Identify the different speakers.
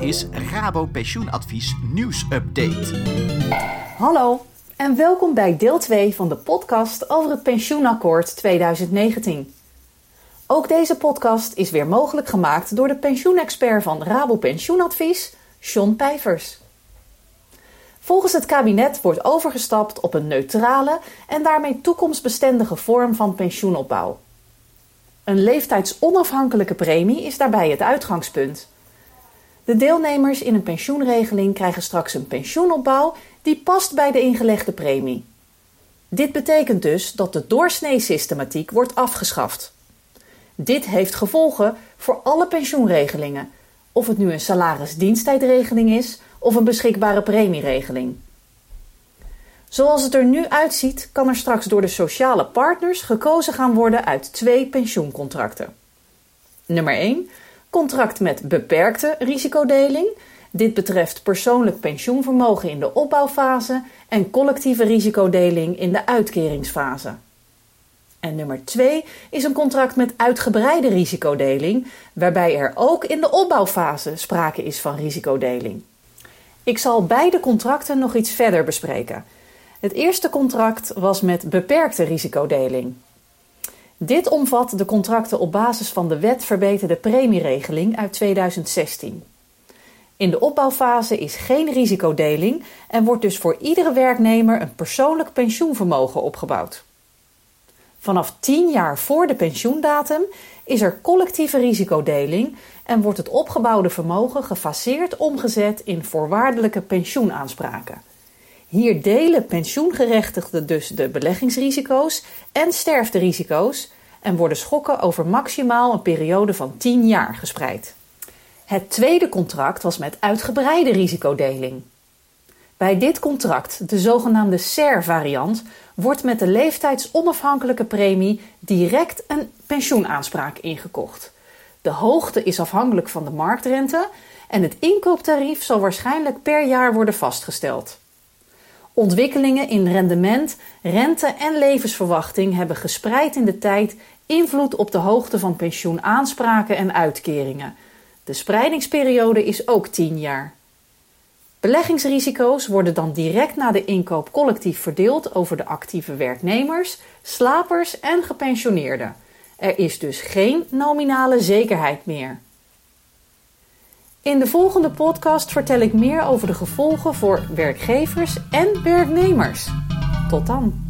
Speaker 1: is Rabo Pensioenadvies nieuwsupdate.
Speaker 2: Hallo en welkom bij deel 2 van de podcast over het Pensioenakkoord 2019. Ook deze podcast is weer mogelijk gemaakt door de pensioenexpert van Rabo Pensioenadvies, John Pijvers. Volgens het kabinet wordt overgestapt op een neutrale en daarmee toekomstbestendige vorm van pensioenopbouw. Een leeftijdsonafhankelijke premie is daarbij het uitgangspunt. De deelnemers in een pensioenregeling krijgen straks een pensioenopbouw die past bij de ingelegde premie. Dit betekent dus dat de doorsneesystematiek wordt afgeschaft. Dit heeft gevolgen voor alle pensioenregelingen, of het nu een salarisdiensttijdregeling is of een beschikbare premieregeling. Zoals het er nu uitziet, kan er straks door de sociale partners gekozen gaan worden uit twee pensioencontracten. Nummer 1. Contract met beperkte risicodeling. Dit betreft persoonlijk pensioenvermogen in de opbouwfase en collectieve risicodeling in de uitkeringsfase. En nummer 2 is een contract met uitgebreide risicodeling, waarbij er ook in de opbouwfase sprake is van risicodeling. Ik zal beide contracten nog iets verder bespreken. Het eerste contract was met beperkte risicodeling. Dit omvat de contracten op basis van de wet verbeterde premieregeling uit 2016. In de opbouwfase is geen risicodeling en wordt dus voor iedere werknemer een persoonlijk pensioenvermogen opgebouwd. Vanaf 10 jaar voor de pensioendatum is er collectieve risicodeling en wordt het opgebouwde vermogen gefaseerd omgezet in voorwaardelijke pensioenaanspraken. Hier delen pensioengerechtigden dus de beleggingsrisico's en sterfterisico's en worden schokken over maximaal een periode van 10 jaar gespreid. Het tweede contract was met uitgebreide risicodeling. Bij dit contract, de zogenaamde SER-variant, wordt met de leeftijdsonafhankelijke premie direct een pensioenaanspraak ingekocht. De hoogte is afhankelijk van de marktrente en het inkooptarief zal waarschijnlijk per jaar worden vastgesteld. Ontwikkelingen in rendement, rente en levensverwachting hebben gespreid in de tijd invloed op de hoogte van pensioenaanspraken en uitkeringen. De spreidingsperiode is ook 10 jaar. Beleggingsrisico's worden dan direct na de inkoop collectief verdeeld over de actieve werknemers, slapers en gepensioneerden. Er is dus geen nominale zekerheid meer. In de volgende podcast vertel ik meer over de gevolgen voor werkgevers en werknemers. Tot dan!